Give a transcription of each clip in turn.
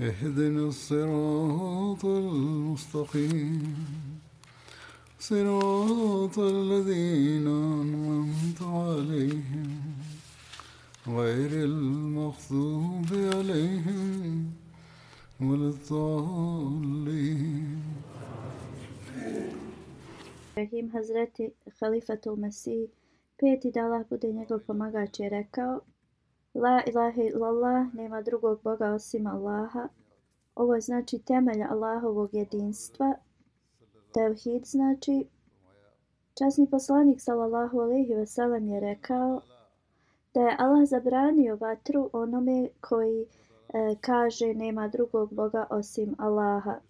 اهدنا الصراط المستقيم. صراط الذين أنعمت عليهم. غير المغضوب عليهم ولا الضالين. Rahim Hazreti Khalifatul Mesih, peti da Allah bude njegov pomagač je rekao La ilaha illallah, nema drugog Boga osim Allaha. Ovo je znači temelj Allahovog jedinstva. Tevhid znači Časni poslanik sallallahu alejhi ve sellem je rekao da je Allah zabranio vatru onome koji e, kaže nema drugog Boga osim Allaha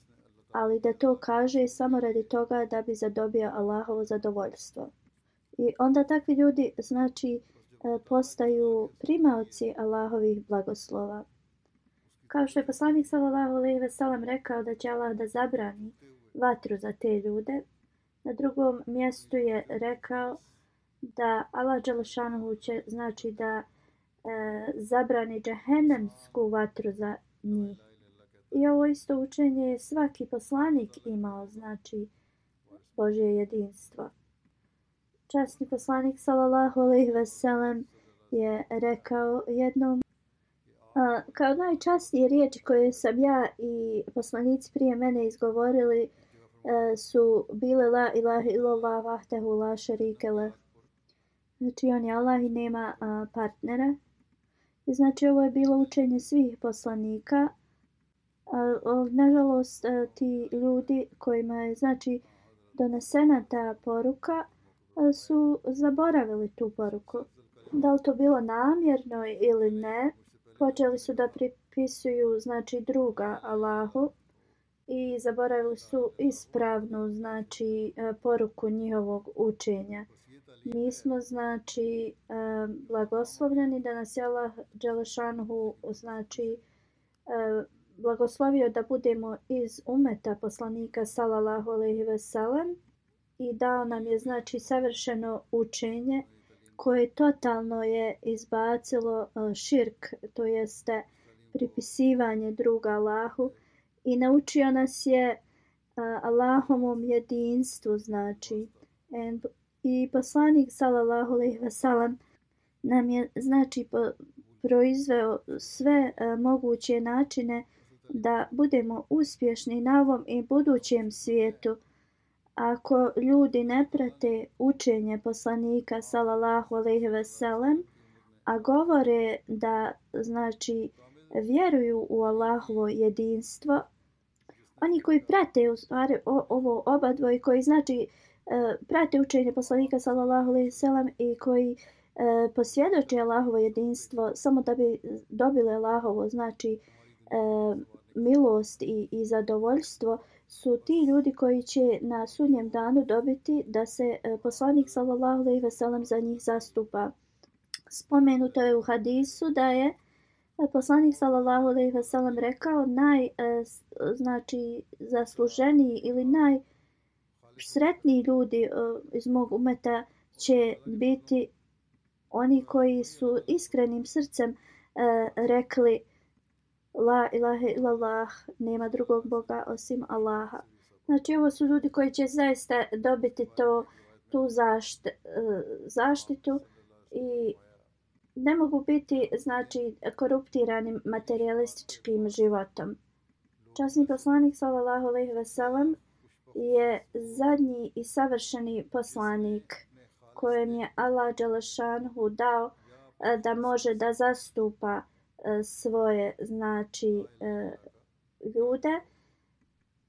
ali da to kaže samo radi toga da bi zadobio Allahovo zadovoljstvo. I onda takvi ljudi znači e, E, postaju primaoci Allahovih blagoslova. Kao što je poslanik sallallahu alejhi ve sellem rekao da će Allah da zabrani vatru za te ljude, na drugom mjestu je rekao da Allah dželešanu će znači da e, zabrani džehenemsku vatru za njih. I ovo isto učenje je svaki poslanik imao, znači Božje jedinstvo. Časni poslanik sallallahu alejhi ve sellem je rekao jednom a, kao najčasnije riječi koje sam ja i poslanici prije mene izgovorili a, su bile la ilaha illallah vahdehu la šarike le. Znači on je Allah i nema a, partnera. I znači ovo je bilo učenje svih poslanika nažalost a, ti ljudi kojima je znači donesena ta poruka E, su zaboravili tu poruku. Da li to bilo namjerno ili ne, počeli su da pripisuju znači druga Allahu i zaboravili su ispravnu znači e, poruku njihovog učenja. Mi smo znači e, blagoslovljeni da nas je Allah Đelešanhu znači blagoslovio da budemo iz umeta poslanika sallallahu alejhi ve sellem i dao nam je znači savršeno učenje koje totalno je izbacilo e, širk to jeste pripisivanje druga Allahu i naučio nas je e, Allahovom jedinstvu znači i poslanik sallallahu alejhi ve sellem nam je znači proizveo sve e, moguće načine da budemo uspješni na ovom i budućem svijetu. Ako ljudi ne prate učenje poslanika sallallahu alejhi ve sellem, a govore da znači vjeruju u Allahovo jedinstvo, oni koji prate u stvari ovo oba dvoje koji znači e, prate učenje poslanika sallallahu alejhi ve sellem i koji e, posvjedoče Allahovo jedinstvo samo da bi dobili Allahovo znači e, milost i, i zadovoljstvo su ti ljudi koji će na sudnjem danu dobiti da se e, poslanik sallallahu alejhi ve sellem za njih zastupa. Spomenuto je u hadisu da je e, poslanik sallallahu alejhi ve sellem rekao naj e, znači zasluženiji ili naj sretniji ljudi iz mog umeta će biti oni koji su iskrenim srcem rekli La ilaha illallah, nema drugog Boga osim Allaha. Znači ovo su ljudi koji će zaista dobiti to, tu zašt, e, zaštitu i ne mogu biti znači koruptiranim materialističkim životom. Časni poslanik sallallahu alejhi ve sellem je zadnji i savršeni poslanik kojem je Allah dželešanhu dao e, da može da zastupa E, svoje znači e, ljude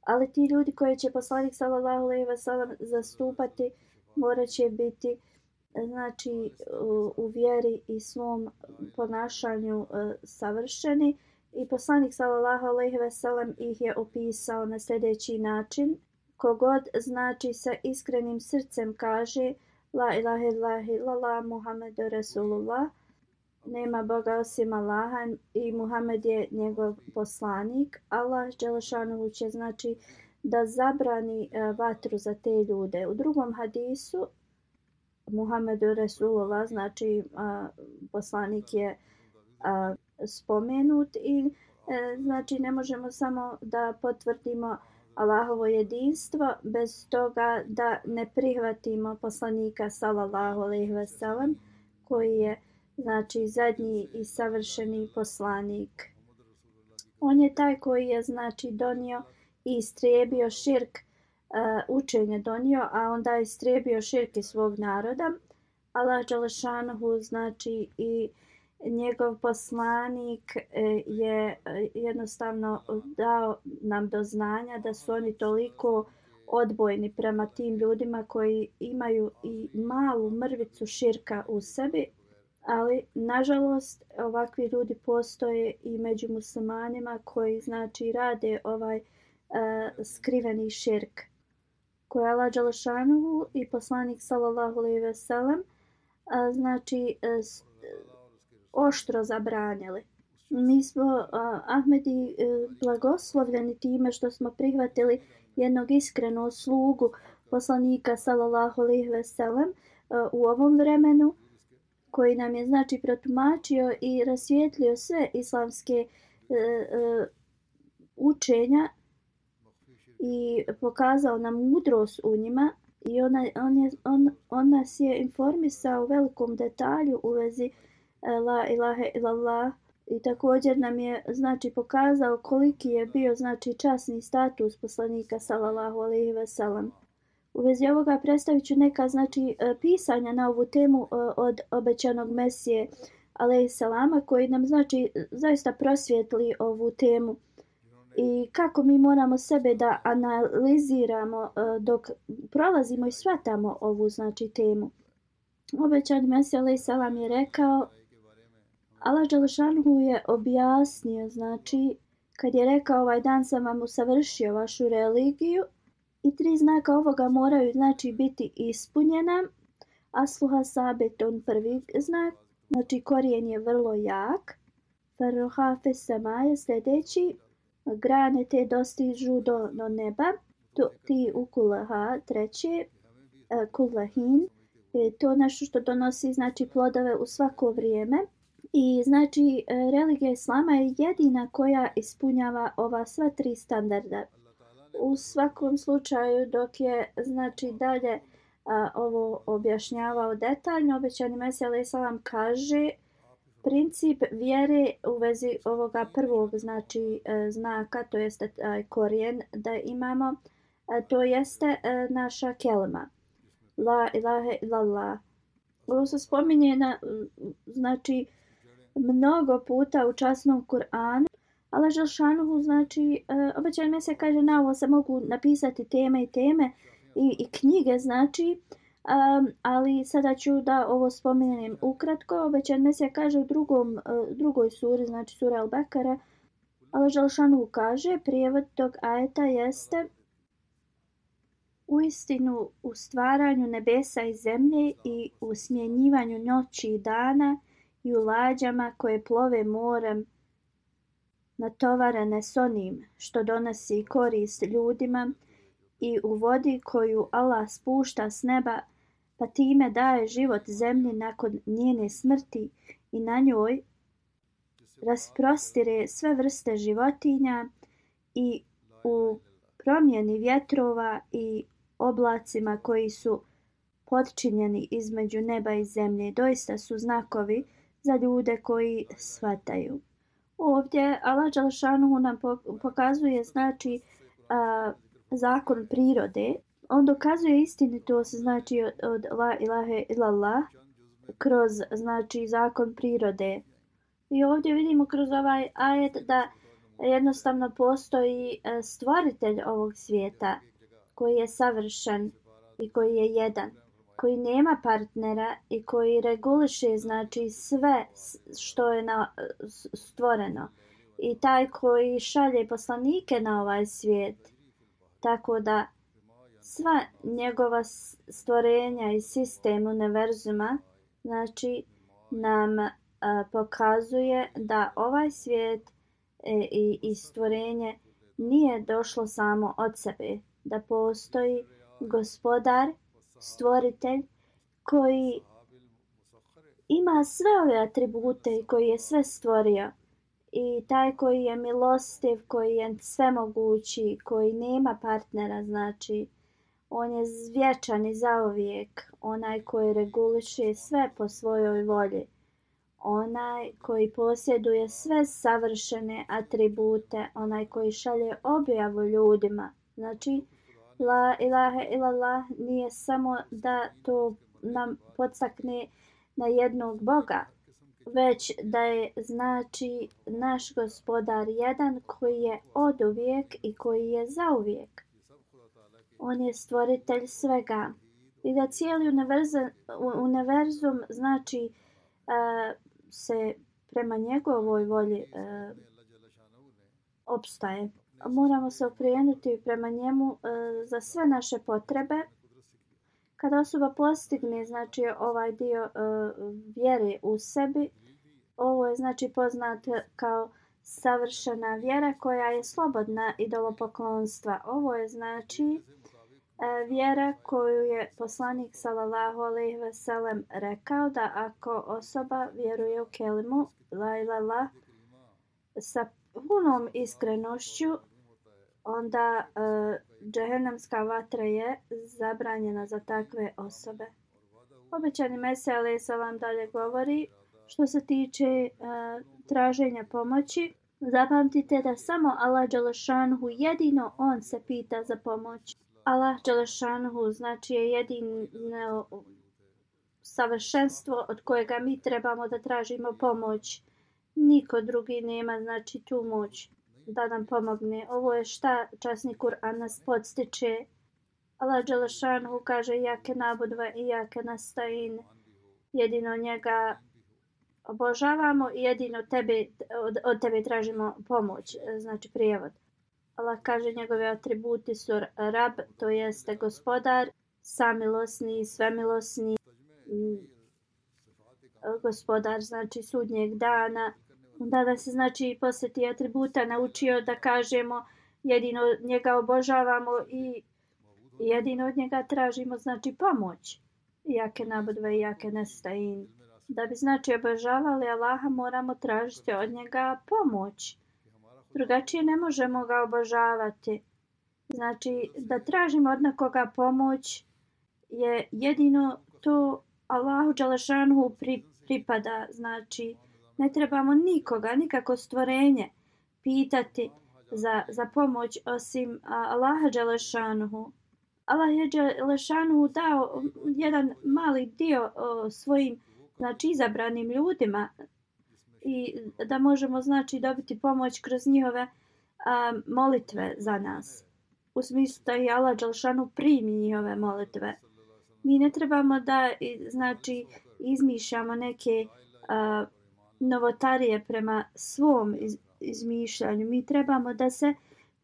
ali ti ljudi koji će poslanik sallallahu alejhi ve sellem zastupati moraće biti e, znači u vjeri i svom ponašanju savršeni. I poslanik sallallahu alejhi ve sellem ih je opisao na sljedeći način. Kogod znači sa iskrenim srcem kaže la ilaha illallah muhammedur rasulullah nema Boga osim Allaha i Muhammed je njegov poslanik. Allah Đelešanovu će znači da zabrani e, vatru za te ljude. U drugom hadisu Muhammed Resulullah znači e, poslanik je e, spomenut i znači ne možemo samo da potvrdimo Allahovo jedinstvo bez toga da ne prihvatimo poslanika sallallahu alejhi ve sellem koji je znači zadnji i savršeni poslanik. On je taj koji je znači donio i istrijebio širk uh, učenje donio, a onda je istrijebio širk iz svog naroda. Allah Đalešanohu znači i njegov poslanik e, je e, jednostavno dao nam do znanja da su oni toliko odbojni prema tim ljudima koji imaju i malu mrvicu širka u sebi ali nažalost ovakvi ljudi postoje i među muslimanima koji znači rade ovaj uh, skriveni širk koji je Allah Đalašanuhu i poslanik sallallahu alaihi ve sellem uh, znači uh, oštro zabranjali. Mi smo uh, Ahmedi uh, blagoslovljeni time što smo prihvatili jednog iskrenog slugu poslanika sallallahu alaihi ve sellem uh, u ovom vremenu koji nam je znači protumačio i rasvijetlio sve islamske e, e, učenja i pokazao nam mudrost u njima i ona, on, je, on, on nas je informisao u velikom detalju u vezi e, la ilaha illallah i također nam je znači pokazao koliki je bio znači časni status poslanika sallallahu alejhi ve sellem U vezi ovoga predstavit ću neka znači, e, pisanja na ovu temu e, od obećanog Mesije Salama koji nam znači zaista prosvjetli ovu temu i kako mi moramo sebe da analiziramo e, dok prolazimo i shvatamo ovu znači temu. Obećan Mesija Salam je rekao Allah Đalešanhu je objasnio znači kad je rekao ovaj dan sam vam usavršio vašu religiju i tri znaka ovoga moraju znači biti ispunjena. Asluha sabeton prvi znak, znači korijen je vrlo jak. Farrohafe samaje sljedeći, grane te dostižu do, do neba. To, ti ukulaha treće, kulahin, e, to nešto što donosi znači plodove u svako vrijeme. I znači e, religija islama je jedina koja ispunjava ova sva tri standarda u svakom slučaju dok je znači dalje a, ovo objašnjavao detaljno obećani Mesija alaih salam kaže princip vjere u vezi ovoga prvog znači e, znaka to jeste taj korijen da imamo a, to jeste a, e, naša kelma. La ilaha illallah. Ovo se spominje na znači mnogo puta u časnom Kur'anu Allah Želšanuhu, znači, e, uh, obećan me se kaže na ovo se mogu napisati teme i teme i, i knjige, znači, um, ali sada ću da ovo spomenem ukratko. Obećan me se kaže u drugom, uh, drugoj suri, znači sura Al-Bekara, Allah Želšanuhu kaže, prijevod tog ajeta jeste u istinu u stvaranju nebesa i zemlje i u smjenjivanju noći i dana i u lađama koje plove morem natovarene s onim što donosi korist ljudima i u vodi koju Allah spušta s neba, pa time daje život zemlji nakon njene smrti i na njoj rasprostire sve vrste životinja i u promjeni vjetrova i oblacima koji su podčinjeni između neba i zemlje. Doista su znakovi za ljude koji svataju. Ovdje Allah Đalšanu nam pokazuje znači a, zakon prirode. On dokazuje istinitost znači od, od la ilahe illallah kroz znači zakon prirode. I ovdje vidimo kroz ovaj ajet da jednostavno postoji e, stvoritelj ovog svijeta koji je savršen i koji je jedan koji nema partnera i koji reguliše znači sve što je na, stvoreno. I taj koji šalje poslanike na ovaj svijet. Tako da sva njegova stvorenja i sistem univerzuma znači nam a, pokazuje da ovaj svijet e, i, i stvorenje nije došlo samo od sebe. Da postoji gospodar stvoritelj koji ima sve ove atribute i koji je sve stvorio. I taj koji je milostiv, koji je svemogući, koji nema partnera, znači on je vječan i zauvijek, onaj koji reguliše sve po svojoj volji, onaj koji posjeduje sve savršene atribute, onaj koji šalje objavu ljudima, znači La ilaha illallah nije samo da to nam podstakne na jednog Boga, već da je znači naš gospodar jedan koji je od uvijek i koji je za uvijek. On je stvoritelj svega. I da cijeli univerzum, univerzum znači uh, se prema njegovoj volji e, uh, obstaje moramo se okrenuti prema njemu e, za sve naše potrebe. Kada osoba postigne znači ovaj dio e, vjere u sebi, ovo je znači poznat kao savršena vjera koja je slobodna idolopoklonstva. Ovo je znači e, vjera koju je poslanik sallallahu alejhi ve sellem rekao da ako osoba vjeruje u kelimu la ilaha sa punom iskrenošću onda e, uh, džehennamska vatra je zabranjena za takve osobe. Obećani Mesija Salam dalje govori što se tiče uh, traženja pomoći. Zapamtite da samo Allah Đalešanhu jedino on se pita za pomoć. Allah Đalešanhu znači je jedino savršenstvo od kojega mi trebamo da tražimo pomoć. Niko drugi nema znači tu moć da nam pomogne. Ovo je šta časni Kur'an nas podstiče. Allah Đelešanhu kaže jake nabudva i jake nastajin. Jedino njega obožavamo i jedino tebe, od, od tebe tražimo pomoć. Znači prijevod. Allah kaže njegove atributi su rab, to jeste gospodar, samilosni, svemilosni, mm. gospodar znači sudnjeg dana, onda da se znači posjeti atributa naučio da kažemo jedino njega obožavamo i jedino od njega tražimo znači pomoć. Jake nabodve i jake nestajin da bi znači obožavali Allaha moramo tražiti od njega pomoć. Drugačije ne možemo ga obožavati. Znači da tražimo od nekoga pomoć je jedino to Allahu Đalešanhu pri, pripada znači ne trebamo nikoga, nikako stvorenje pitati za, za pomoć osim Allaha Đelešanuhu. Allah je Đelešanuhu dao jedan mali dio o, svojim znači, izabranim ljudima i da možemo znači dobiti pomoć kroz njihove a, molitve za nas. U smislu da je Allah Đelešanuhu primi njihove molitve. Mi ne trebamo da znači izmišljamo neke a, novotarije prema svom iz, izmišljanju. Mi trebamo da se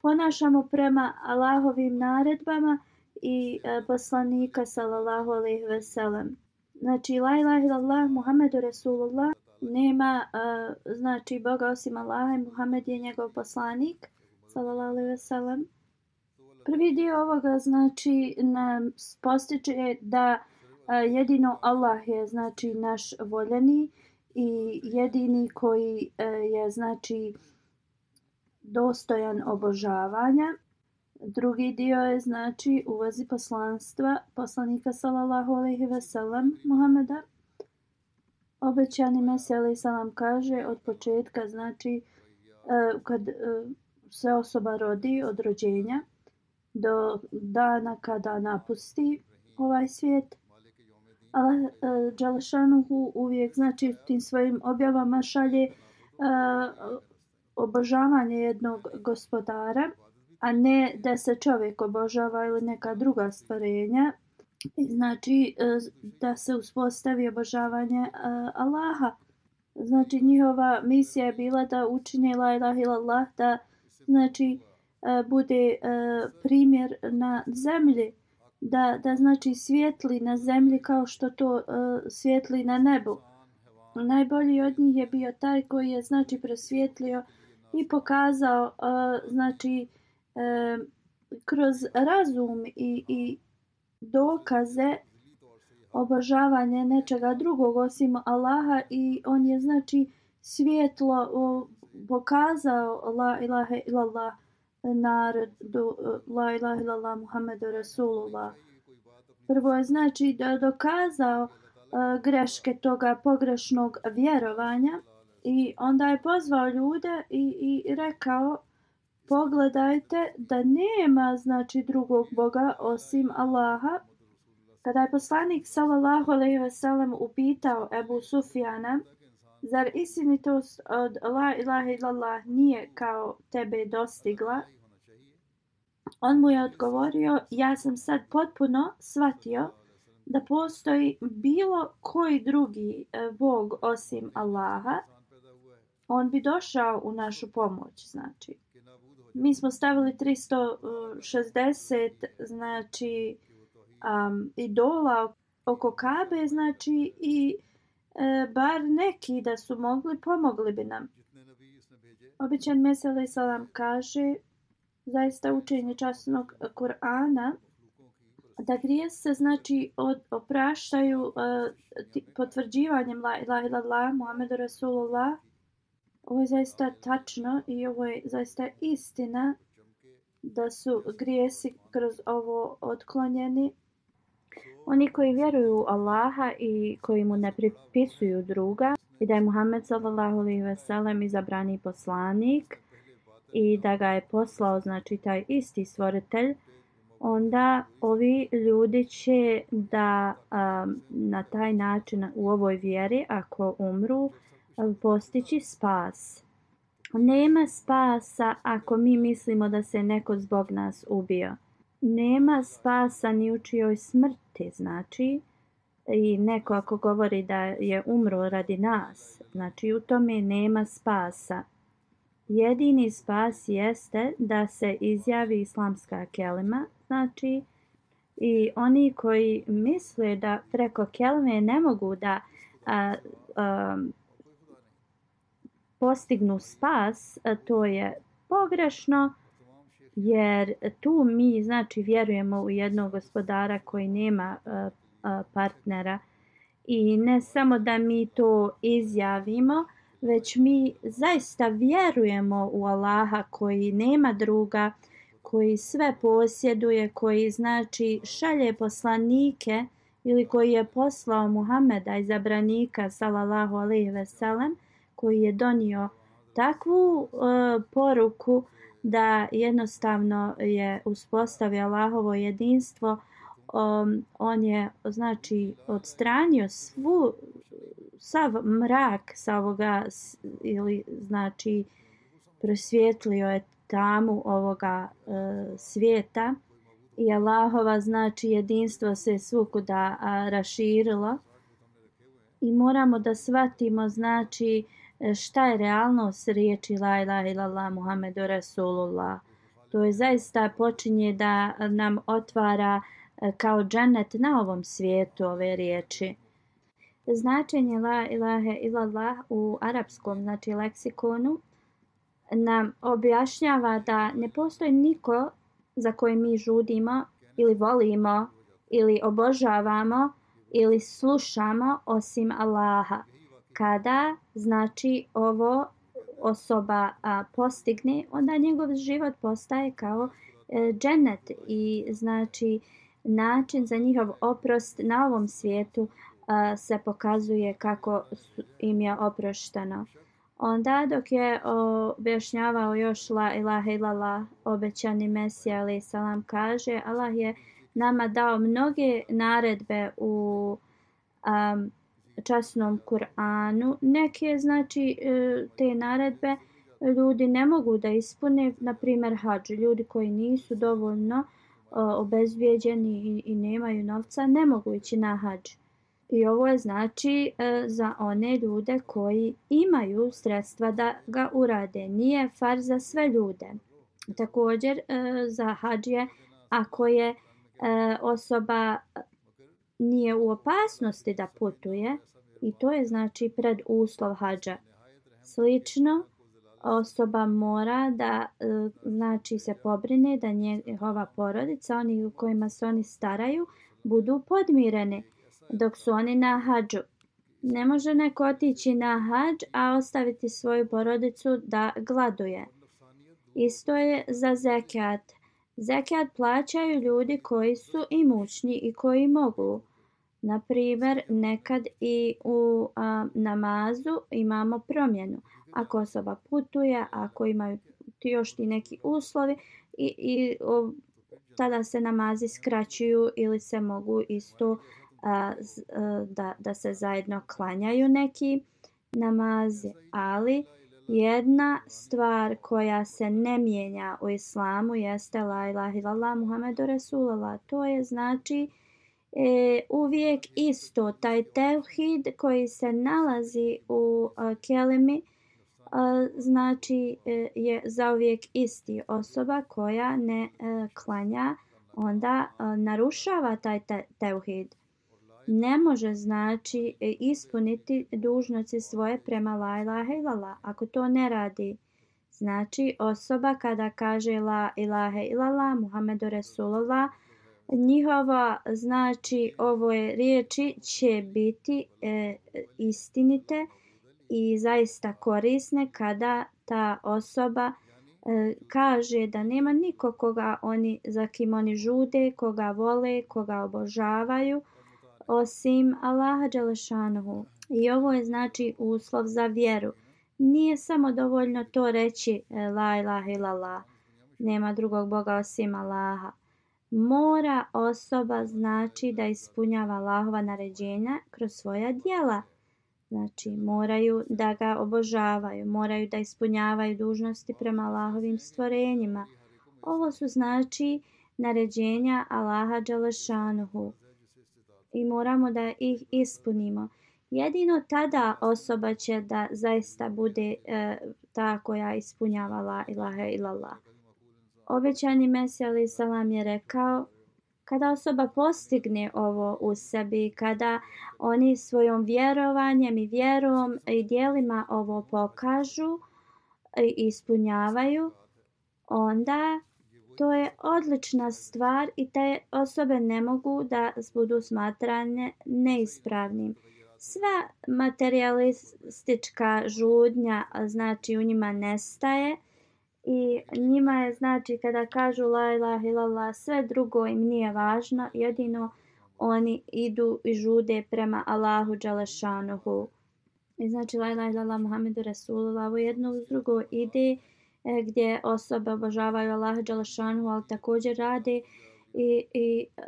ponašamo prema Allahovim naredbama i e, poslanika sallallahu alejhi ve sellem. Znači la ilaha illallah Muhammedu Rasulullah nema e, znači Boga osim Allaha i Muhammed je njegov poslanik sallallahu alejhi ve sellem. Prvi dio ovoga znači nam postiče da e, jedino Allah je znači naš voljeni i jedini koji e, je znači dostojan obožavanja. Drugi dio je znači u vezi poslanstva poslanika sallallahu alejhi ve sellem Muhameda. Obećani Meseli Salam kaže od početka, znači e, kad e, se osoba rodi od rođenja do dana kada napusti ovaj svijet, Allah e, Đalešanuhu uvijek znači tim svojim objavama šalje e, obožavanje jednog gospodara, a ne da se čovjek obožava ili neka druga stvarenja, znači e, da se uspostavi obožavanje e, Allaha. Znači njihova misija je bila da učine la ilaha illallah, da znači bude primjer na zemlji, da, da znači svijetli na zemlji kao što to e, svijetli na nebu. Najbolji od njih je bio taj koji je znači prosvjetlio i pokazao e, znači e, kroz razum i, i dokaze obožavanje nečega drugog osim Allaha i on je znači svjetlo pokazao la ilaha illallah narodu eh, la ilaha illallah Muhammedu Rasulullah. Prvo je znači da dokazao eh, greške toga pogrešnog vjerovanja i onda je pozvao ljude i, i rekao pogledajte da nema znači drugog Boga osim Allaha. Kada je poslanik sallallahu alejhi ve sellem upitao Ebu Sufjana zar istinitost od la ilaha illallah nije kao tebe dostigla? On mu je odgovorio, ja sam sad potpuno shvatio da postoji bilo koji drugi e, Bog osim Allaha, on bi došao u našu pomoć, znači. Mi smo stavili 360 znači um, idola oko Kabe znači i e, bar neki da su mogli pomogli bi nam. Običan mesele salam kaže zaista učenje časnog Kur'ana da grije se znači od, opraštaju e, uh, potvrđivanjem la ilaha illallah Muhammedu Rasulullah Ovo je zaista tačno i ovo je zaista istina da su grijesi kroz ovo otklonjeni. Oni koji vjeruju u Allaha i koji mu ne pripisuju druga i da je Muhammed sallallahu alejhi ve sellem izabrani poslanik i da ga je poslao znači taj isti stvoritelj onda ovi ljudi će da um, na taj način u ovoj vjeri ako umru postići spas. Nema spasa ako mi mislimo da se neko zbog nas ubio. Nema spasa ni u čijoj smrti, znači, i neko ako govori da je umro radi nas, znači u tome nema spasa. Jedini spas jeste da se izjavi islamska kelima, znači, i oni koji misle da preko kelime ne mogu da a, a, postignu spas, to je pogrešno jer tu mi znači vjerujemo u jednog gospodara koji nema partnera. I ne samo da mi to izjavimo, već mi zaista vjerujemo u Allaha koji nema druga, koji sve posjeduje, koji znači šalje poslanike ili koji je poslao Muhameda izabranika sallallahu alejhi ve sellem koji je donio takvu uh, poruku da jednostavno je uspostavio Allahovo jedinstvo. Um, on je znači odstranio svu sav mrak sa ovoga ili znači prosvjetlio je tamu ovoga e, svijeta i Allahova znači jedinstvo se svukuda a, raširilo i moramo da shvatimo znači e, šta je realnost riječi la ilaha illallah Muhammedu Rasulullah. To je zaista počinje da nam otvara e, kao džennet na ovom svijetu ove riječi. Značenje la ilaha illallah u arapskom znači leksikonu nam objašnjava da ne postoji niko za koje mi žudimo ili volimo ili obožavamo ili slušamo osim Allaha. Kada znači ovo osoba a, postigne, onda njegov život postaje kao e, dženet i znači način za njihov oprost na ovom svijetu a, se pokazuje kako su, im je oprošteno. Onda dok je objašnjavao još la ilaha ilala obećani Mesija ali salam kaže Allah je nama dao mnoge naredbe u um, časnom Kur'anu. Neke znači e, te naredbe ljudi ne mogu da ispune, na primjer hađ. Ljudi koji nisu dovoljno e, obezbijeđeni i, i nemaju novca ne mogu ići na hađ. I ovo je znači e, za one ljude koji imaju sredstva da ga urade. Nije far za sve ljude. Također e, za hađije ako je e, osoba nije u opasnosti da putuje i to je znači pred uslov hađa. Slično osoba mora da e, znači se pobrine da njegova porodica, oni u kojima se oni staraju, budu podmirene dok su oni na hađu. Ne može neko otići na hađ, a ostaviti svoju porodicu da gladuje. Isto je za zekat. Zekat plaćaju ljudi koji su imućni i koji mogu. Na primjer, nekad i u a, namazu imamo promjenu. Ako osoba putuje, ako imaju ti još ti neki uslovi, i, i o, tada se namazi skraćuju ili se mogu isto a, e, da, da se zajedno klanjaju neki namazi. Ali jedna stvar koja se ne mijenja u islamu jeste la ilaha illallah Muhammedu Rasulallah. To je znači e, uvijek isto taj tevhid koji se nalazi u a, kelimi a, znači e, je zauvijek isti osoba koja ne e, klanja onda a, narušava taj te, tevhid ne može znači e, ispuniti dužnosti svoje prema la ilaha ilala. ako to ne radi znači osoba kada kaže la ilaha ilala Muhammedu Resulullah njihova znači ovo je riječi će biti e, istinite i zaista korisne kada ta osoba e, kaže da nema niko koga oni za kim oni žude, koga vole, koga obožavaju osim Allaha Đelešanohu. I ovo je znači uslov za vjeru. Nije samo dovoljno to reći e, la ilaha illallah. Nema drugog Boga osim Allaha mora osoba znači da ispunjava Allahova naređenja kroz svoja dijela. Znači moraju da ga obožavaju, moraju da ispunjavaju dužnosti prema Allahovim stvorenjima. Ovo su znači naređenja Allaha Đalešanuhu i moramo da ih ispunimo. Jedino tada osoba će da zaista bude e, ta koja ispunjava la ilaha ilallah. Obećani Mesija ali salam je rekao kada osoba postigne ovo u sebi, kada oni svojom vjerovanjem i vjerom i dijelima ovo pokažu i ispunjavaju, onda to je odlična stvar i te osobe ne mogu da budu smatrane neispravnim. Sva materialistička žudnja znači u njima nestaje i njima je znači kada kažu la ilaha illallah sve drugo im nije važno jedino oni idu i žude prema Allahu Đalešanuhu. i znači la ilaha illallah Muhammedu Rasulullah ovo jedno uz drugo ide E, gdje osobe obožavaju Allaha dželešanuhu ali također rade i, i e,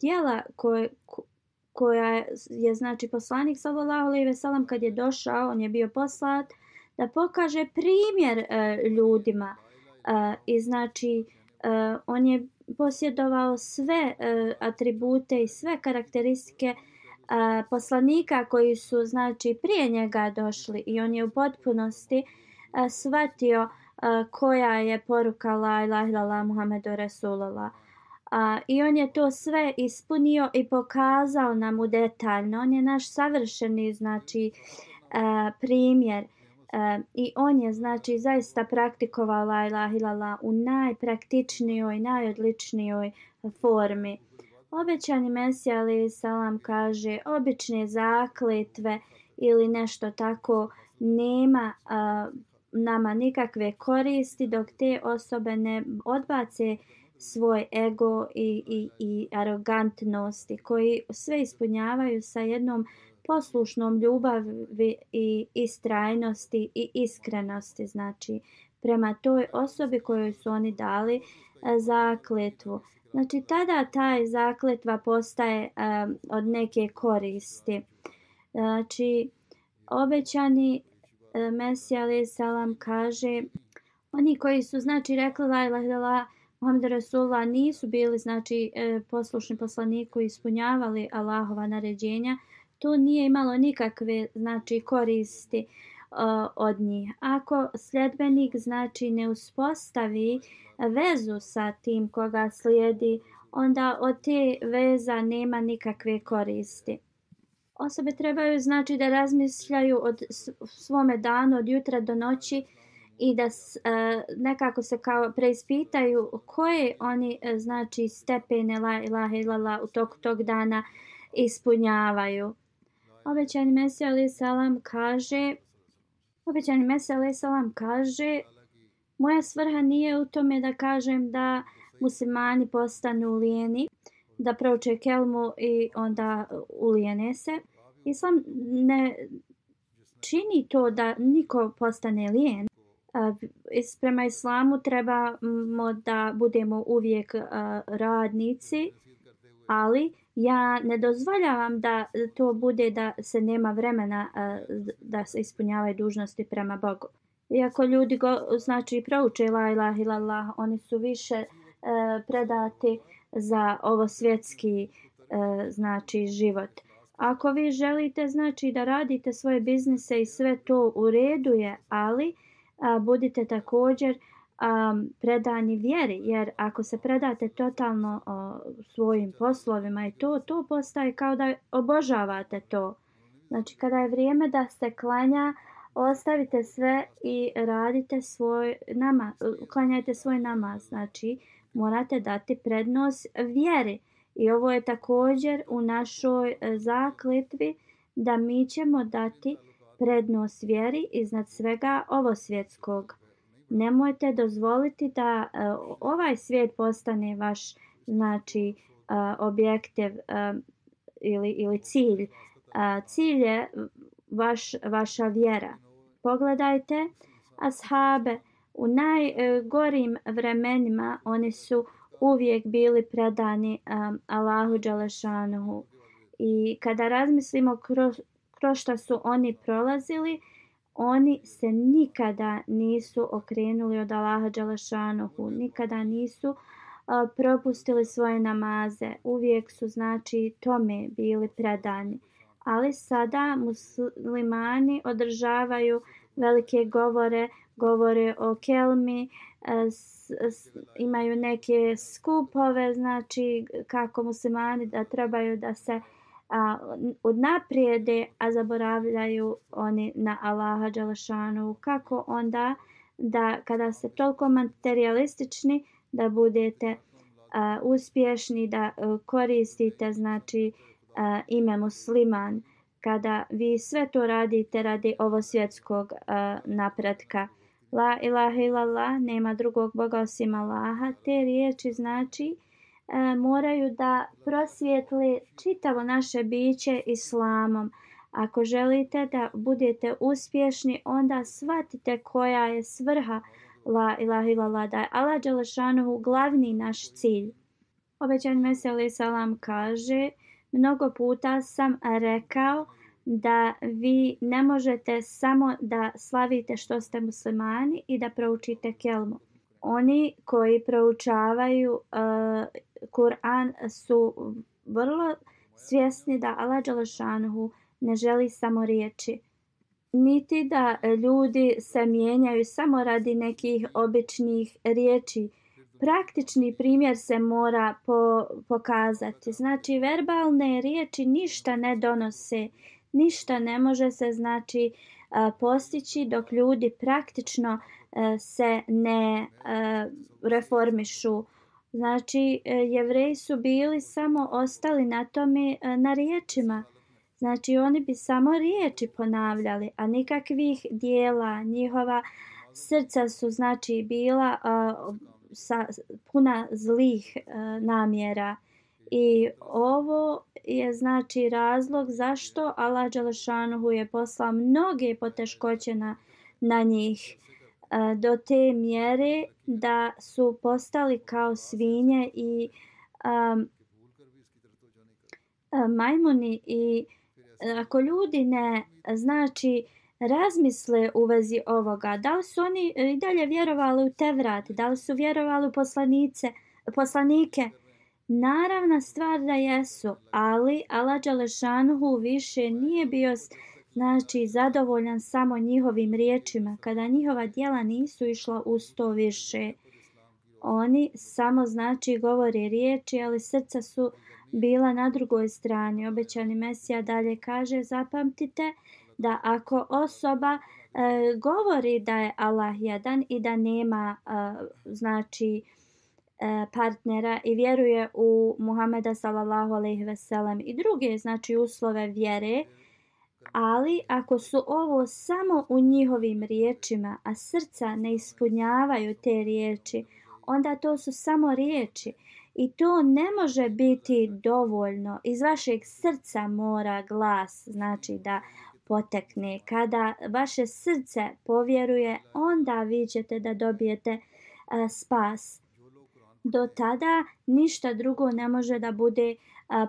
dijela koje koja je znači poslanik sallallahu alejhi ve sellem kad je došao on je bio poslat da pokaže primjer e, ljudima. E, i znači e, on je posjedovao sve e, atribute i sve karakteristike e, poslanika koji su znači prije njega došli i on je u potpunosti e, shvatio koja je poruka la ilaha illallah Muhammedu Rasulullah A, I on je to sve ispunio i pokazao nam u detaljno. On je naš savršeni znači, a, primjer. a, I on je znači zaista praktikovao la ilaha illallah u najpraktičnijoj, najodličnijoj formi. Obećani Mesija ali salam kaže obične zakletve ili nešto tako nema a, nama nikakve koristi dok te osobe ne odbace svoj ego i, i, i arogantnosti, koji sve ispunjavaju sa jednom poslušnom ljubavi i istrajnosti i iskrenosti, znači prema toj osobi kojoj su oni dali e, zakletvu. Znači tada taj zakletva postaje um, od neke koristi. Znači obećani E, Mesija alaih salam kaže oni koji su znači rekli la ilaha illallah Muhammed Rasulullah nisu bili znači e, poslušni poslaniku ispunjavali Allahova naređenja to nije imalo nikakve znači koristi uh, od njih. Ako sljedbenik znači ne uspostavi vezu sa tim koga slijedi, onda od te veza nema nikakve koristi. Osobe trebaju znači da razmišljaju od svome danu, od jutra do noći i da uh, nekako se kao preispitaju koje oni uh, znači stepene la ilaha illallah u toku tog dana ispunjavaju. Obećani Mesija alaih salam kaže Obećani Mesija alaih salam kaže Moja svrha nije u tome da kažem da muslimani postanu lijeni, da prouče kelmu i onda ulijene se. Islam ne čini to da niko postane lijen. Prema islamu trebamo da budemo uvijek radnici, ali ja ne dozvoljavam da to bude da se nema vremena da se ispunjavaju dužnosti prema Bogu. Iako ljudi go, znači prouče la ilaha illallah, oni su više predati za ovo svjetski e, znači život. Ako vi želite znači da radite svoje biznise i sve to u redu je, ali a, budite također a, predani vjeri, jer ako se predate totalno o, svojim poslovima i to, to postaje kao da obožavate to. Znači, kada je vrijeme da se klanja, ostavite sve i radite svoj namaz, klanjajte svoj namaz. Znači, morate dati prednost vjeri. I ovo je također u našoj e, zakletvi da mi ćemo dati prednost vjeri iznad svega ovo svjetskog nemojte dozvoliti da uh, ovaj svijet postane vaš znači uh, objektiv uh, ili ili cilj. Uh, cilj je vaš vaša vjera. Pogledajte ashabe u najgorim vremenima oni su uvijek bili predani um, Allahu Đalešanuhu. i kada razmislimo kroz, kroz šta su oni prolazili oni se nikada nisu okrenuli od Allaha Đalešanuhu, nikada nisu uh, propustili svoje namaze, uvijek su znači tome bili predani. Ali sada muslimani održavaju velike govore, govore o kelmi, e, s, s, imaju neke skupove, znači kako muslimani da trebaju da se a, odnaprijede, a zaboravljaju oni na Allaha Đalšanu. Kako onda da kada ste toliko materialistični da budete a, uspješni, da a, koristite znači a, ime musliman, kada vi sve to radite radi ovo svjetskog a, napretka. La ilaha illallah, nema drugog Boga osim Allaha. Te riječi znači e, moraju da prosvijetli čitavo naše biće islamom. Ako želite da budete uspješni, onda shvatite koja je svrha la ilaha illallah, da je Allah Đelešanohu glavni naš cilj. Obećan Meseli Salam kaže, mnogo puta sam rekao da vi ne možete samo da slavite što ste muslimani i da proučite kelmu. Oni koji proučavaju uh, Kur'an su vrlo svjesni da Allah Đalašanhu ne želi samo riječi. Niti da ljudi se mijenjaju samo radi nekih običnih riječi. Praktični primjer se mora po, pokazati. Znači, verbalne riječi ništa ne donose, ništa ne može se znači postići dok ljudi praktično e, se ne e, reformišu. Znači, e, jevreji su bili samo ostali na tome na riječima. Znači, oni bi samo riječi ponavljali, a nikakvih dijela njihova srca su znači bila uh, sa, puna zlih uh, namjera. I ovo je znači razlog zašto Allah Đelešanuhu je poslao mnoge poteškoće na, na njih do te mjere da su postali kao svinje i um, majmuni i ako ljudi ne znači razmisle u vezi ovoga, da li su oni i dalje vjerovali u Tevrat, da li su vjerovali u poslanice, poslanike, naravna stvar da jesu, ali Allah Đalešanuhu više nije bio znači zadovoljan samo njihovim riječima, kada njihova dijela nisu išla u sto više. Oni samo znači govore riječi, ali srca su bila na drugoj strani. Obećani Mesija dalje kaže, zapamtite da ako osoba e, govori da je Allah jedan i da nema e, znači e, Eh, partnera i vjeruje u Muhameda sallallahu alejhi ve sellem i druge znači uslove vjere ali ako su ovo samo u njihovim riječima a srca ne ispunjavaju te riječi onda to su samo riječi I to ne može biti dovoljno. Iz vašeg srca mora glas, znači da potekne. Kada vaše srce povjeruje, onda vi ćete da dobijete uh, spas. Do tada ništa drugo ne može da bude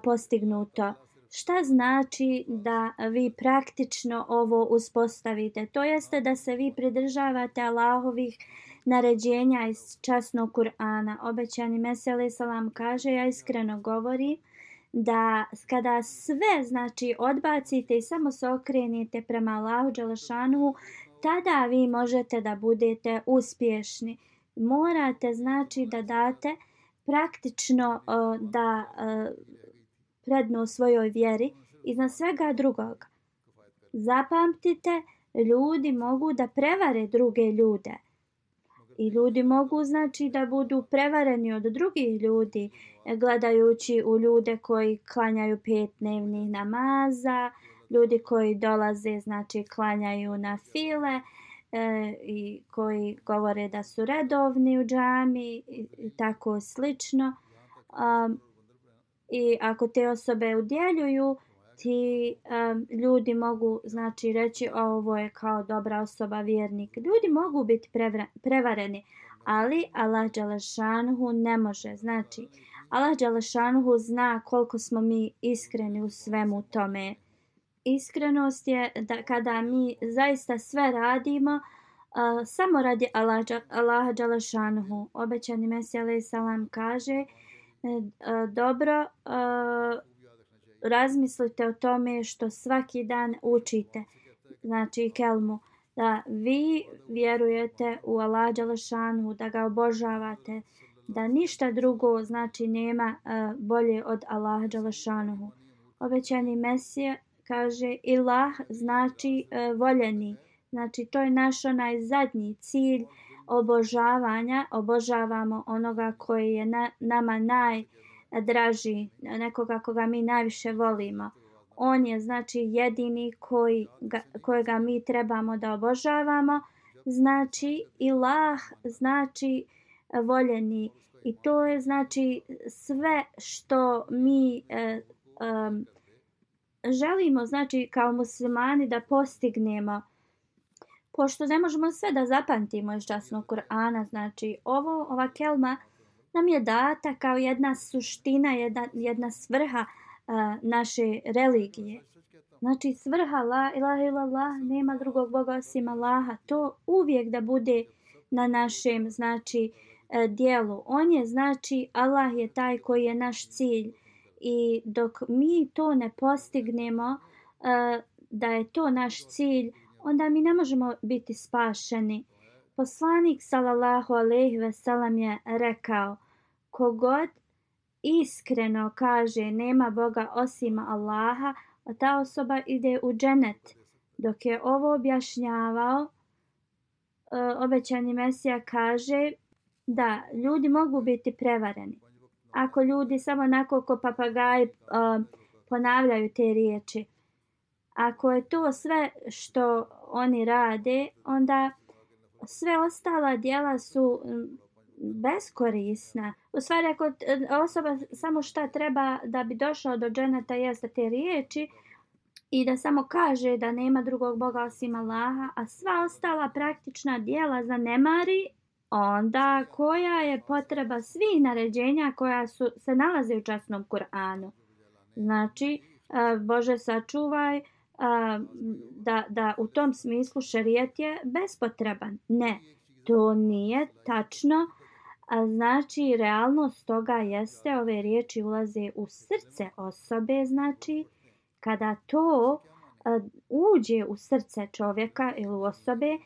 postignuto. Šta znači da vi praktično ovo uspostavite? To jeste da se vi pridržavate Allahovih naređenja iz časnog Kur'ana. Obećani Mesele Salam kaže, ja iskreno govori da kada sve znači odbacite i samo se okrenete prema Allahu Đalašanu, tada vi možete da budete uspješni. Morate znači da date praktično uh, da uh, prednu svojoj vjeri iznad svega drugog. Zapamtite, ljudi mogu da prevare druge ljude i ljudi mogu znači da budu prevareni od drugih ljudi gledajući u ljude koji klanjaju pet dnevnih namaza, ljudi koji dolaze znači klanjaju na file e, i koji govore da su redovni u džami i, i tako slično. Um, I ako te osobe udjeljuju, ti um, ljudi mogu znači reći ovo je kao dobra osoba vjernik. Ljudi mogu biti prevareni ali Allah Đalešanhu ne može. Znači Allah Đalešanhu zna koliko smo mi iskreni u svemu tome iskrenost je da kada mi zaista sve radimo a, samo radi Allaha, Allah dželešanuhu obećani mesija alejhi salam kaže e, a, dobro a, razmislite o tome što svaki dan učite. Znači, kelmu, da vi vjerujete u Allaha Đalešanu, da ga obožavate, da ništa drugo znači nema bolje od Allaha Đalešanu. Obećani Mesija kaže Ilah znači e, voljeni. Znači, to je naš onaj zadnji cilj obožavanja. Obožavamo onoga koji je na, nama najdraži, nekoga koga mi najviše volimo. On je znači jedini koji ga, kojega mi trebamo da obožavamo. Znači ilah znači e, voljeni i to je znači sve što mi e, um, želimo znači kao muslimani da postignemo pošto ne možemo sve da zapamtimo iz časnog Kur'ana znači ovo ova kelma nam je data kao jedna suština, jedna, jedna svrha uh, naše religije. Znači svrha la ilaha illallah, nema drugog Boga osim Allaha. To uvijek da bude na našem znači uh, dijelu. On je znači Allah je taj koji je naš cilj i dok mi to ne postignemo eh, da je to naš cilj, onda mi ne možemo biti spašeni. Poslanik sallallahu alejhi ve sellem je rekao: Kogod iskreno kaže nema Boga osim Allaha, a ta osoba ide u dženet. Dok je ovo objašnjavao, eh, obećani Mesija kaže da ljudi mogu biti prevareni. Ako ljudi samo onako ko papagaj uh, ponavljaju te riječi. Ako je to sve što oni rade, onda sve ostala dijela su beskorisna. U stvari, ako osoba samo šta treba da bi došao do dženeta jeste te riječi i da samo kaže da nema drugog Boga osim Allaha, a sva ostala praktična dijela zanemari, onda koja je potreba svih naređenja koja su, se nalaze u časnom Kur'anu. Znači, Bože sačuvaj da, da u tom smislu šerijet je bespotreban. Ne, to nije tačno. A znači, realnost toga jeste, ove riječi ulaze u srce osobe, znači, kada to uđe u srce čovjeka ili osobe,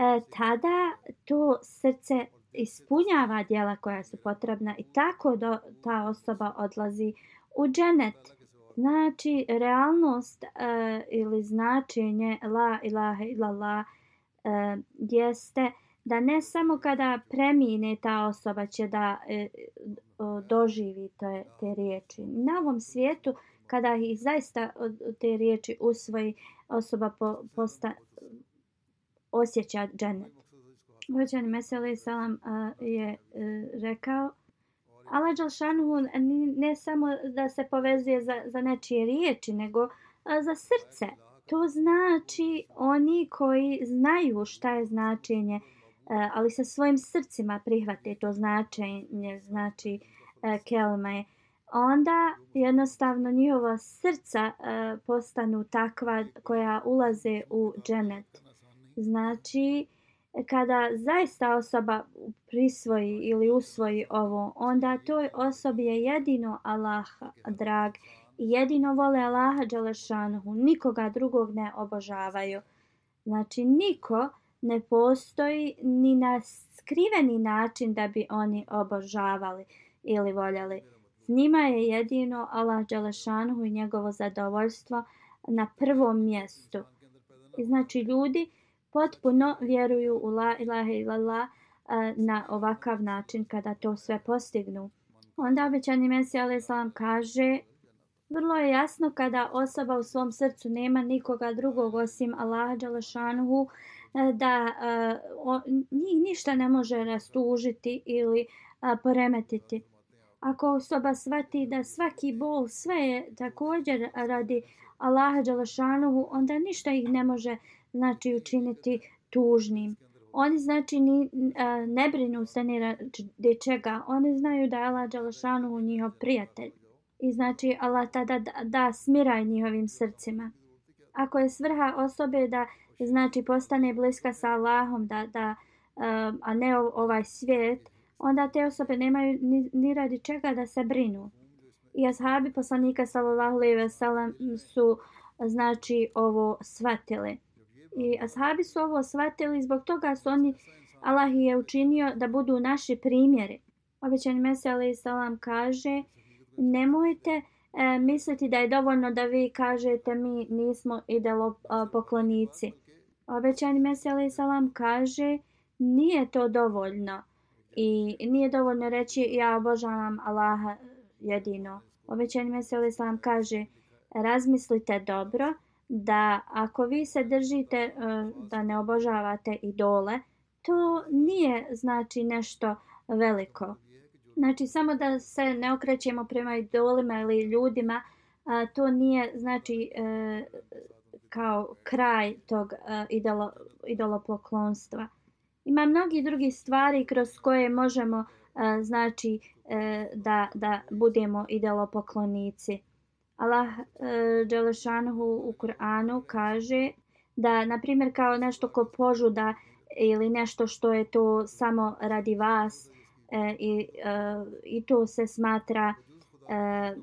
E, tada to srce ispunjava dijela koja su potrebna i tako do, ta osoba odlazi u dženet. Znači, realnost e, ili značenje la ilaha illallah e, jeste da ne samo kada premine ta osoba će da e, doživi te, te riječi. Na ovom svijetu, kada ih zaista te riječi usvoji, osoba po, posta, osjeća džennet. Vođani Mesele Salam uh, je uh, rekao Allah Đalšanhu ne samo da se povezuje za, za nečije riječi, nego a, za srce. To znači oni koji znaju šta je značenje, a, ali sa svojim srcima prihvate to značenje, znači a, kelme. Onda jednostavno njihova srca a, postanu takva koja ulaze u dženet. Znači, kada zaista osoba prisvoji ili usvoji ovo, onda toj osobi je jedino Allah drag i jedino vole Allaha Đalešanuhu, nikoga drugog ne obožavaju. Znači, niko ne postoji ni na skriveni način da bi oni obožavali ili voljeli. S njima je jedino Allah Đalešanuhu i njegovo zadovoljstvo na prvom mjestu. I znači, ljudi potpuno vjeruju u la ilaha illallah eh, na ovakav način kada to sve postignu. Onda obećani Mesija alaih salam kaže vrlo je jasno kada osoba u svom srcu nema nikoga drugog osim Allaha Đalašanuhu eh, da eh, njih ništa ne može rastužiti ili poremetiti. Ako osoba svati da svaki bol sve je također radi Allaha Đalašanuhu, onda ništa ih ne može znači učiniti tužnim. Oni znači ni, ne brinu se ni radi čega. Oni znaju da je Allah Đalašanu njihov prijatelj. I znači Allah tada da, da smiraj njihovim srcima. Ako je svrha osobe da znači postane bliska sa Allahom, da, da, a, a ne ovaj svijet, onda te osobe nemaju ni, ni radi čega da se brinu. I ashabi poslanika sallallahu alejhi ve sellem su znači ovo svatili. I ashabi su ovo shvatili zbog toga su oni, Allah je učinio da budu naši primjeri. Obećani Mesija alaih salam kaže, nemojte e, misliti da je dovoljno da vi kažete mi nismo idelo poklonici. Obećani Mesija alaih salam kaže, nije to dovoljno. I nije dovoljno reći ja obožavam Allaha jedino. Obećani Mesija alaih salam kaže, razmislite dobro, da ako vi se držite e, da ne obožavate idole, to nije znači nešto veliko. Znači samo da se ne okrećemo prema idolima ili ljudima, to nije znači e, kao kraj tog e, idolo, idolopoklonstva. Ima mnogi drugi stvari kroz koje možemo znači da, da budemo idolopoklonici. Allah eh, e, Đelešanhu u Kur'anu kaže da, na primjer, kao nešto ko požuda ili nešto što je to samo radi vas e, i, e, i to se smatra e,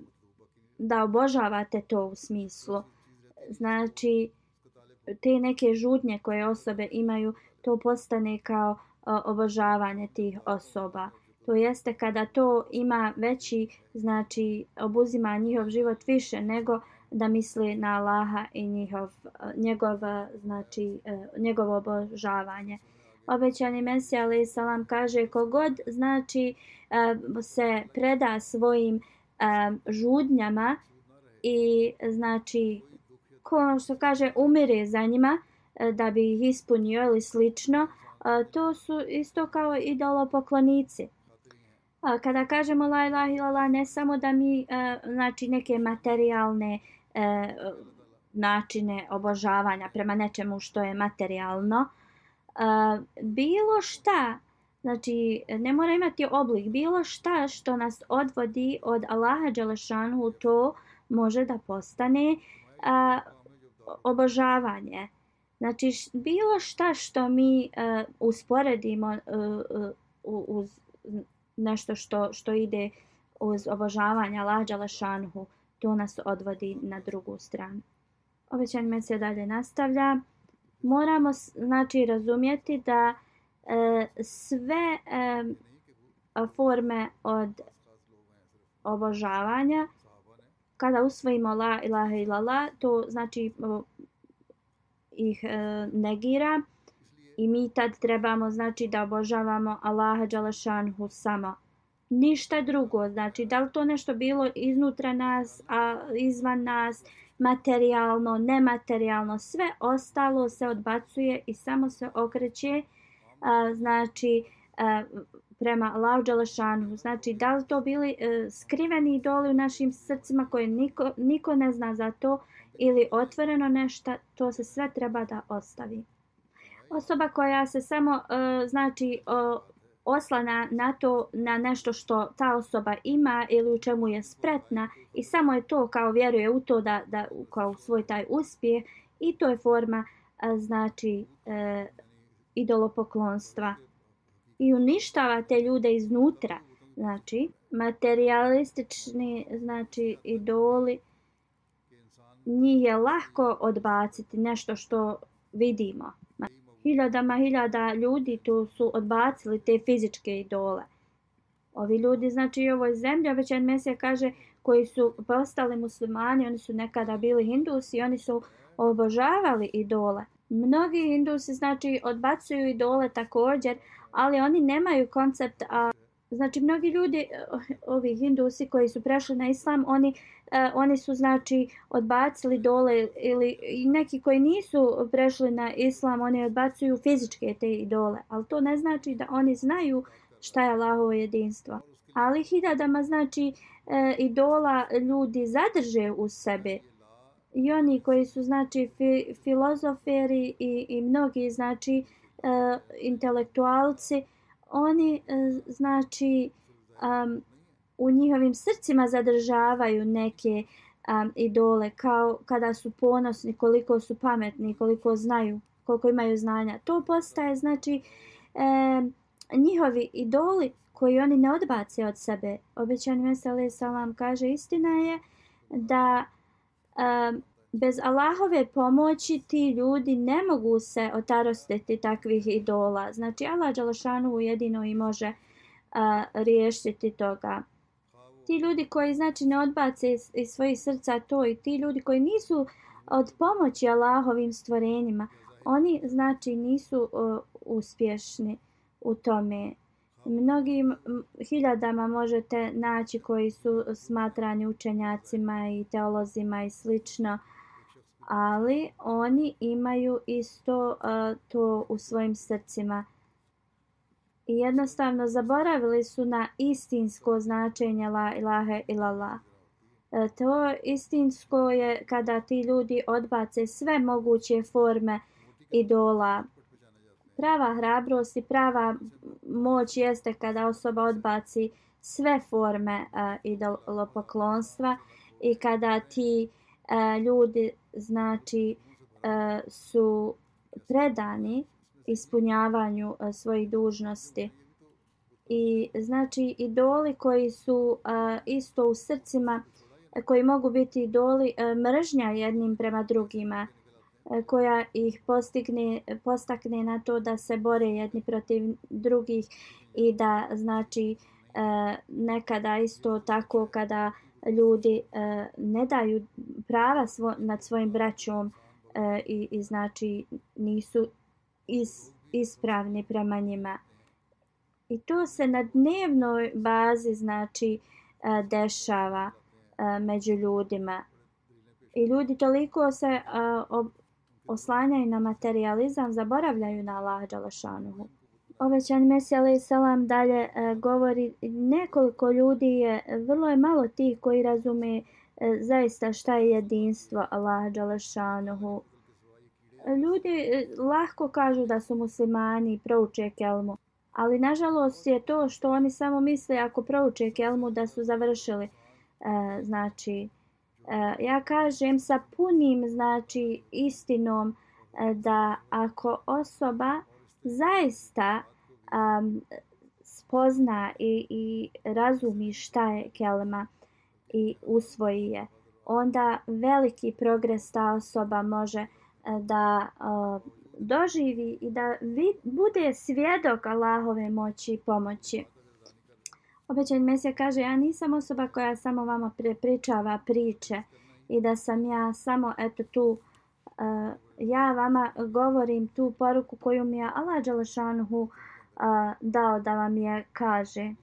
da obožavate to u smislu. Znači, te neke žudnje koje osobe imaju, to postane kao e, obožavanje tih osoba to jeste kada to ima veći, znači obuzima njihov život više nego da misli na Allaha i njihov, njegov, znači, e, njegovo obožavanje. Obećani Mesija ali salam kaže kogod znači e, se preda svojim e, žudnjama i znači ko što kaže umire za njima da bi ih ispunio ili slično to su isto kao idolopoklonici. Kada kažemo la ilaha illallah ne samo da mi e, znači neke materijalne e, načine obožavanja prema nečemu što je materijalno e, bilo šta znači ne mora imati oblik bilo šta što nas odvodi od Allaha dželešanu to može da postane obožavanje. Znači, bilo šta što mi uh, usporedimo uh, uh, uz nešto što, što ide uz obožavanje Lađa Lešanhu, to nas odvodi na drugu stranu. Obećanje se dalje nastavlja. Moramo znači razumjeti da e, sve e, forme od obožavanja kada usvojimo la ilaha ilala to znači ih e, negira i mi tad trebamo znači da obožavamo Allaha Đalašanhu samo. Ništa drugo, znači da li to nešto bilo iznutra nas, a izvan nas, materijalno, nematerijalno, sve ostalo se odbacuje i samo se okreće a, znači a, prema Allahu Đalašanhu. Znači da li to bili a, e, skriveni idoli u našim srcima koje niko, niko ne zna za to, ili otvoreno nešto, to se sve treba da ostavi. Osoba koja se samo uh, znači e, uh, oslana na to na nešto što ta osoba ima ili u čemu je spretna i samo je to kao vjeruje u to da da kao svoj taj uspjeh i to je forma uh, znači uh, idolopoklonstva i uništava te ljude iznutra znači materialistični znači idoli njih je lahko odbaciti nešto što vidimo. Hiljadama hiljada ljudi tu su odbacili te fizičke idole. Ovi ljudi, znači i je zemlja, već jedan mesija kaže, koji su postali muslimani, oni su nekada bili hindusi, oni su obožavali idole. Mnogi hindusi, znači, odbacuju idole također, ali oni nemaju koncept a, Znači, mnogi ljudi, eh, ovi hindusi koji su prešli na islam, oni, uh, oni su, znači, odbacili dole ili neki koji nisu prešli na islam, oni odbacuju fizičke te idole. Ali to ne znači da oni znaju šta je Allahovo jedinstvo. Ali hiljadama, znači, eh, uh, idola ljudi zadrže u sebe. I oni koji su, znači, fi, filozoferi i, i mnogi, znači, uh, intelektualci, uh, oni e, znači um, u njihovim srcima zadržavaju neke um, idole kao kada su ponosni koliko su pametni koliko znaju koliko imaju znanja. To postaje znači um, njihovi idoli koji oni ne odbace od sebe. Obećani mesele salam kaže istina je da um, bez Allahove pomoći ti ljudi ne mogu se otarostiti takvih idola. Znači Allah Đalašanu jedino i može a, riješiti toga. Ti ljudi koji znači ne odbace iz, iz svojih srca to i ti ljudi koji nisu od pomoći Allahovim stvorenjima, oni znači nisu uh, uspješni u tome. Mnogim hiljadama možete naći koji su smatrani učenjacima i teolozima i slično. Uh, ali oni imaju isto uh, to u svojim srcima. I jednostavno zaboravili su na istinsko značenje la ilahe illallah. E, to istinsko je kada ti ljudi odbace sve moguće forme idola. Prava hrabrost i prava moć jeste kada osoba odbaci sve forme uh, idolopoklonstva i kada ti uh, ljudi znači e, su predani ispunjavanju e, svojih dužnosti. I znači idoli koji su e, isto u srcima koji mogu biti idoli mržnja jednim prema drugima koja ih postigne, postakne na to da se bore jedni protiv drugih i da znači nekada isto tako kada ljudi e, ne daju prava svo, nad svojim braćom e, i, i znači nisu is, ispravni prema njima. I to se na dnevnoj bazi znači e, dešava e, među ljudima. I ljudi toliko se e, ob, oslanjaju na materializam, zaboravljaju na Allah Đalašanuhu. Ovećan Mesija salam dalje e, govori nekoliko ljudi je, vrlo je malo tih koji razume e, zaista šta je jedinstvo Allaha Đalešanuhu. Ljudi e, lahko kažu da su muslimani i prouče kelmu, ali nažalost je to što oni samo misle ako prouče kelmu da su završili. E, znači, e, ja kažem sa punim znači istinom e, da ako osoba zaista um, spozna i, i razumi šta je kelma i usvoji je, onda veliki progres ta osoba može e, da uh, doživi i da vid, bude svjedok Allahove moći i pomoći. Obećan Mesija kaže, ja nisam osoba koja samo vama prepričava priče i da sam ja samo eto tu uh, ja vama govorim tu poruku koju mi je Allah Đalešanuhu dao da vam je kaže.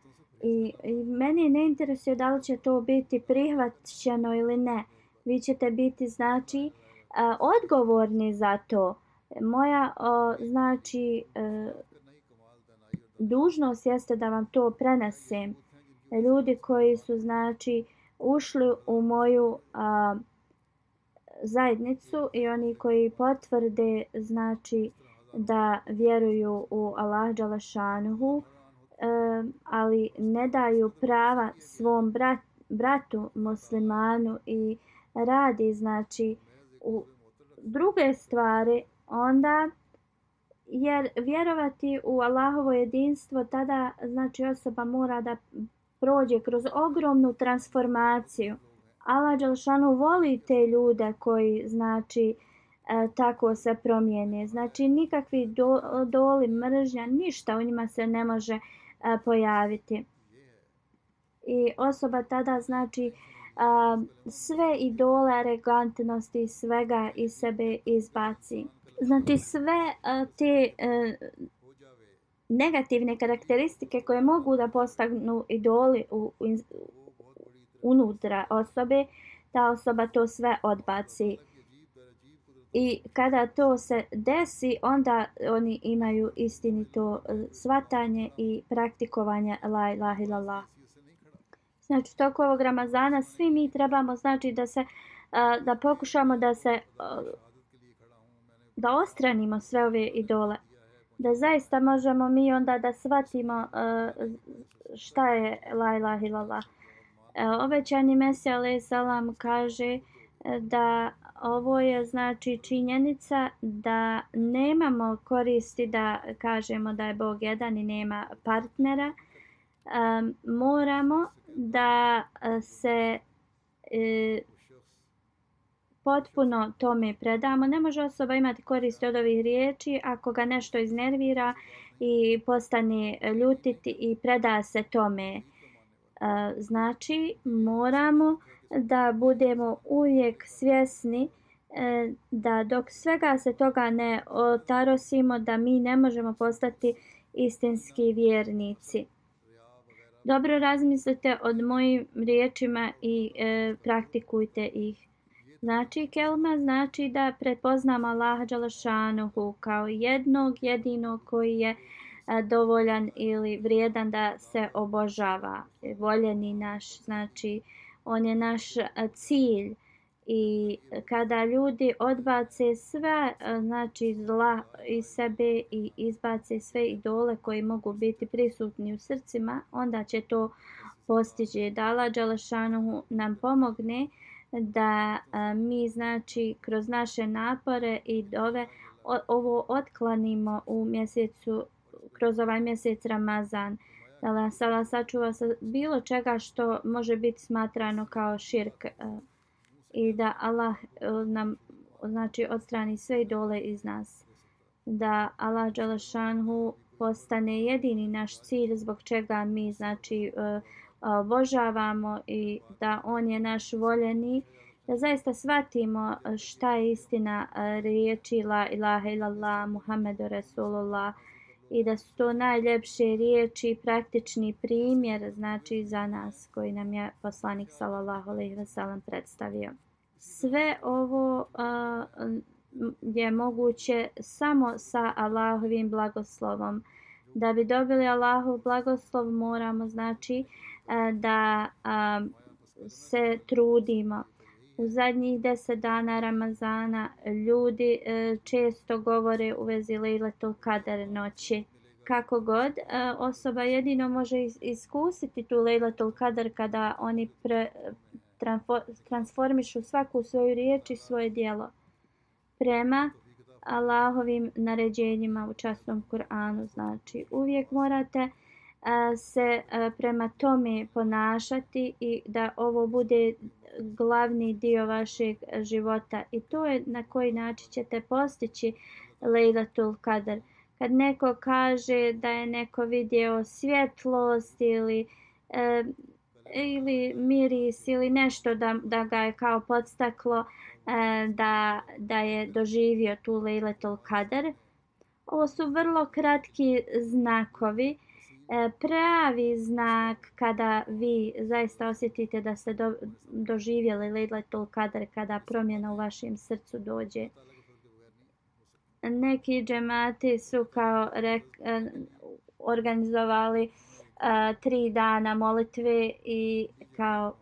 I, I meni ne interesuje da li će to biti prihvaćeno ili ne. Vi ćete biti znači odgovorni za to. Moja znači e, dužnost jeste da vam to prenesem. Ljudi koji su znači ušli u moju uh, zajednicu i oni koji potvrde znači da vjeruju u Allah Đalašanuhu e, ali ne daju prava svom brat, bratu muslimanu i radi znači u druge stvari onda jer vjerovati u Allahovo jedinstvo tada znači osoba mora da prođe kroz ogromnu transformaciju. Allah Đelšanu voli te ljude koji znači e, tako se promijene. Znači nikakvi do, doli mržnja, ništa u njima se ne može e, pojaviti. I osoba tada znači e, sve idole arrogantnosti svega iz sebe izbaci. Znači sve e, te e, negativne karakteristike koje mogu da postagnu idoli u, u, unutra osobe, ta osoba to sve odbaci. I kada to se desi, onda oni imaju istinito e, svatanje i praktikovanje la ilaha illallah. Znači, toko ovog Ramazana svi mi trebamo znači da se e, da pokušamo da se e, da ostranimo sve ove idole. Da zaista možemo mi onda da shvatimo šta je la ilaha illallah. E, obećani Mesija alaih salam kaže e, da ovo je znači činjenica da nemamo koristi da kažemo da je Bog jedan i nema partnera. Um, moramo da se e, potpuno tome predamo. Ne može osoba imati koristi od ovih riječi ako ga nešto iznervira i postane ljutiti i preda se tome znači moramo da budemo uvijek svjesni e, da dok svega se toga ne otarosimo da mi ne možemo postati istinski vjernici. Dobro razmislite od mojim riječima i e, praktikujte ih. Znači, kelma znači da prepoznamo Allaha Đalašanuhu kao jednog jedinog koji je dovoljan ili vrijedan da se obožava. Voljeni naš, znači on je naš cilj i kada ljudi odbace sve znači zla iz sebe i izbace sve idole koji mogu biti prisutni u srcima, onda će to postići da Allah Đalašanu nam pomogne da mi znači kroz naše napore i dove ovo otklanimo u mjesecu kroz ovaj mjesec Ramazan. Da Allah sačuva sa bilo čega što može biti smatrano kao širk. Eh, I da Allah eh, nam znači odstrani sve dole iz nas. Da Allah Đalašanhu postane jedini naš cilj zbog čega mi znači eh, obožavamo i da on je naš voljeni da zaista shvatimo šta je istina riječi la ilaha illallah Muhammedu Rasulullah i da su to najljepše riječi i praktični primjer znači za nas koji nam je poslanik sallallahu alejhi ve sellem predstavio. Sve ovo uh, je moguće samo sa Allahovim blagoslovom. Da bi dobili Allahov blagoslov moramo znači e, da se trudimo. U zadnjih deset dana Ramazana ljudi e, često govore u vezi Lejletul Kadar noći. Kako god, e, osoba jedino može iskusiti tu Lejletul Kadar kada oni pre, transformišu svaku svoju riječ i svoje dijelo prema Allahovim naređenjima u časnom Kur'anu. Znači, uvijek morate se prema tome ponašati i da ovo bude glavni dio vašeg života. I to je na koji način ćete postići Lejlatul Kadr. Kad neko kaže da je neko vidio svjetlost ili e, ili miris ili nešto da, da ga je kao podstaklo e, da, da je doživio tu Lejlatul Kadr. Ovo su vrlo kratki znakovi. E, pravi znak kada vi zaista osjetite da ste do, doživjeli Lejletul Kadr, kada promjena u vašem srcu dođe. Neki džemati su kao rek, e, organizovali a, tri dana molitve i kao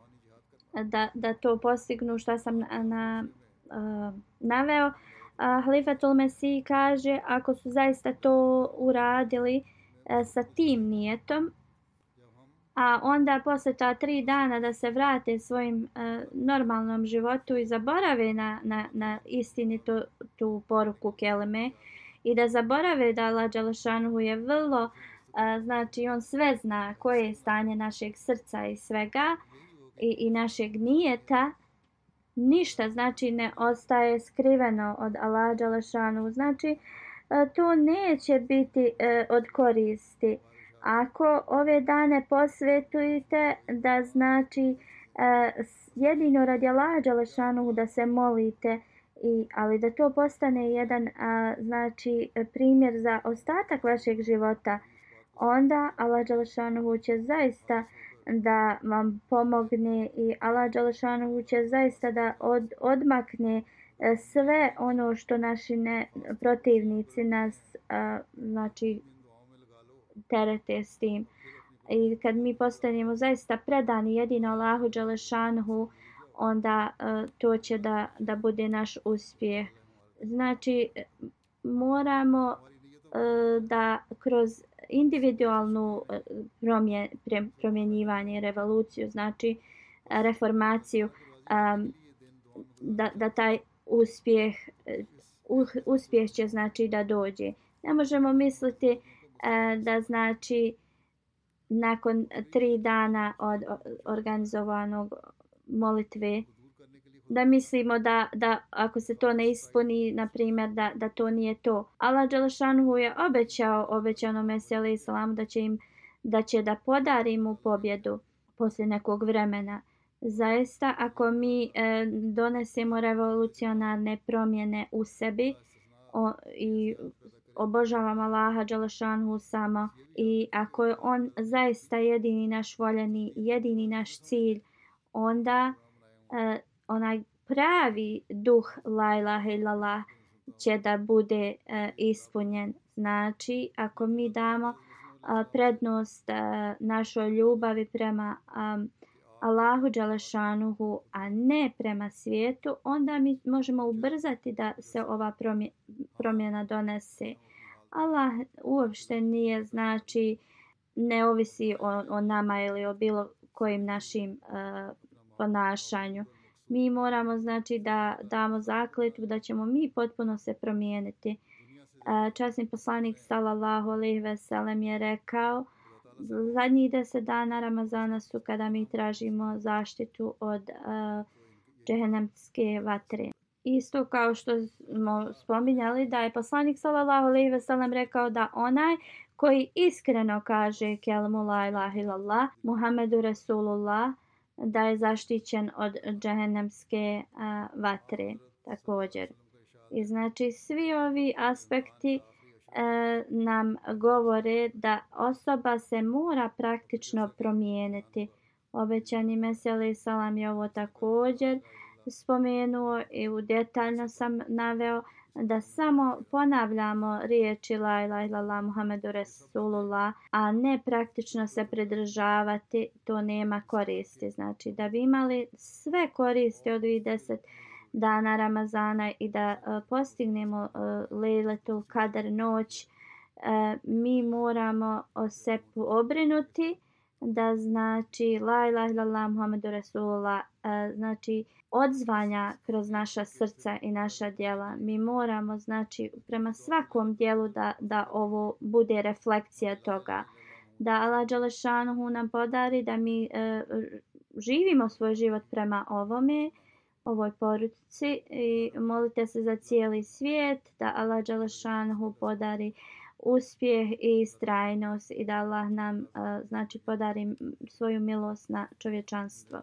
da, da to postignu što sam na, na e, a, naveo. Uh, Halifatul Mesih kaže ako su zaista to uradili a, E, sa tim nijetom, a onda posle ta tri dana da se vrate svojim uh, normalnom životu i zaborave na, na, na istini tu poruku keleme i da zaborave da Allah Đalešanuhu je vrlo uh, znači on sve zna koje je stanje našeg srca i svega i, i našeg nijeta ništa znači ne ostaje skriveno od Allah Đalešanuhu. znači a, E, to neće biti e, od koristi. Ako ove dane posvetujete da znači e, jedino radi Allah Đalešanu da se molite I, ali da to postane jedan a, znači primjer za ostatak vašeg života onda Allah Đalašanuhu će zaista da vam pomogne i Allah Đalašanuhu će zaista da od, odmakne sve ono što naši ne, protivnici nas a, znači terete s tim. I kad mi postanemo zaista predani jedino Allahu Đelešanhu, onda a, to će da, da bude naš uspjeh. Znači, moramo a, da kroz individualnu promjen, promjenjivanje, revoluciju, znači reformaciju, da, da taj uspjeh, eh, uh, uspjeh će znači da dođe. Ne možemo misliti uh, da znači nakon tri dana od organizovanog molitve da mislimo da, da ako se to ne ispuni, na primjer, da, da to nije to. Allah Đelešanhu je obećao obećano Mesija Islam da će im da će da podari mu pobjedu poslije nekog vremena. Zaista, ako mi e, donesemo revolucionarne promjene u sebi o, i obožavam Allaha Đalašanhu samo i ako je on zaista jedini naš voljeni, jedini naš cilj, onda e, onaj pravi duh la ilaha illallah će da bude uh, ispunjen. Znači, ako mi damo uh, prednost uh, našoj ljubavi prema um, Allahu Đalešanuhu, a ne prema svijetu, onda mi možemo ubrzati da se ova promjena donese. Allah uopšte nije, znači, ne ovisi o, o nama ili o bilo kojim našim uh, ponašanju mi moramo znači da damo zakletvu da ćemo mi potpuno se promijeniti. Uh, časni poslanik sallallahu alejhi ve sellem je rekao zadnjih deset dana Ramazana su kada mi tražimo zaštitu od uh, džehennemske vatre. Isto kao što smo spominjali da je poslanik sallallahu alejhi ve sellem rekao da onaj koji iskreno kaže kelmu la ilaha illallah Muhammedu Rasulullah da je zaštićen od džehennemske uh, vatre također. I znači svi ovi aspekti E, nam govore da osoba se mora praktično promijeniti. Obećani Meseli Salam je ovo također spomenuo i u detaljno sam naveo da samo ponavljamo riječi la ilaha illallah Muhammedu Resulullah, a ne praktično se pridržavati, to nema koristi. Znači da bi imali sve koristi od 10 dana Ramazana i da uh, postignemo e, uh, Lejletul Kadar noć, uh, mi moramo o se obrinuti da znači la ilaha illallah Muhammedu Rasulullah uh, znači odzvanja kroz naša srca i naša djela. Mi moramo znači prema svakom djelu da, da ovo bude refleksija toga. Da Allah Đalešanuhu nam podari da mi e, živimo svoj život prema ovome, ovoj poruci i molite se za cijeli svijet da Allah Đalešanuhu podari uspjeh i istrajnost i da Allah nam uh, znači podari svoju milost na čovječanstvo.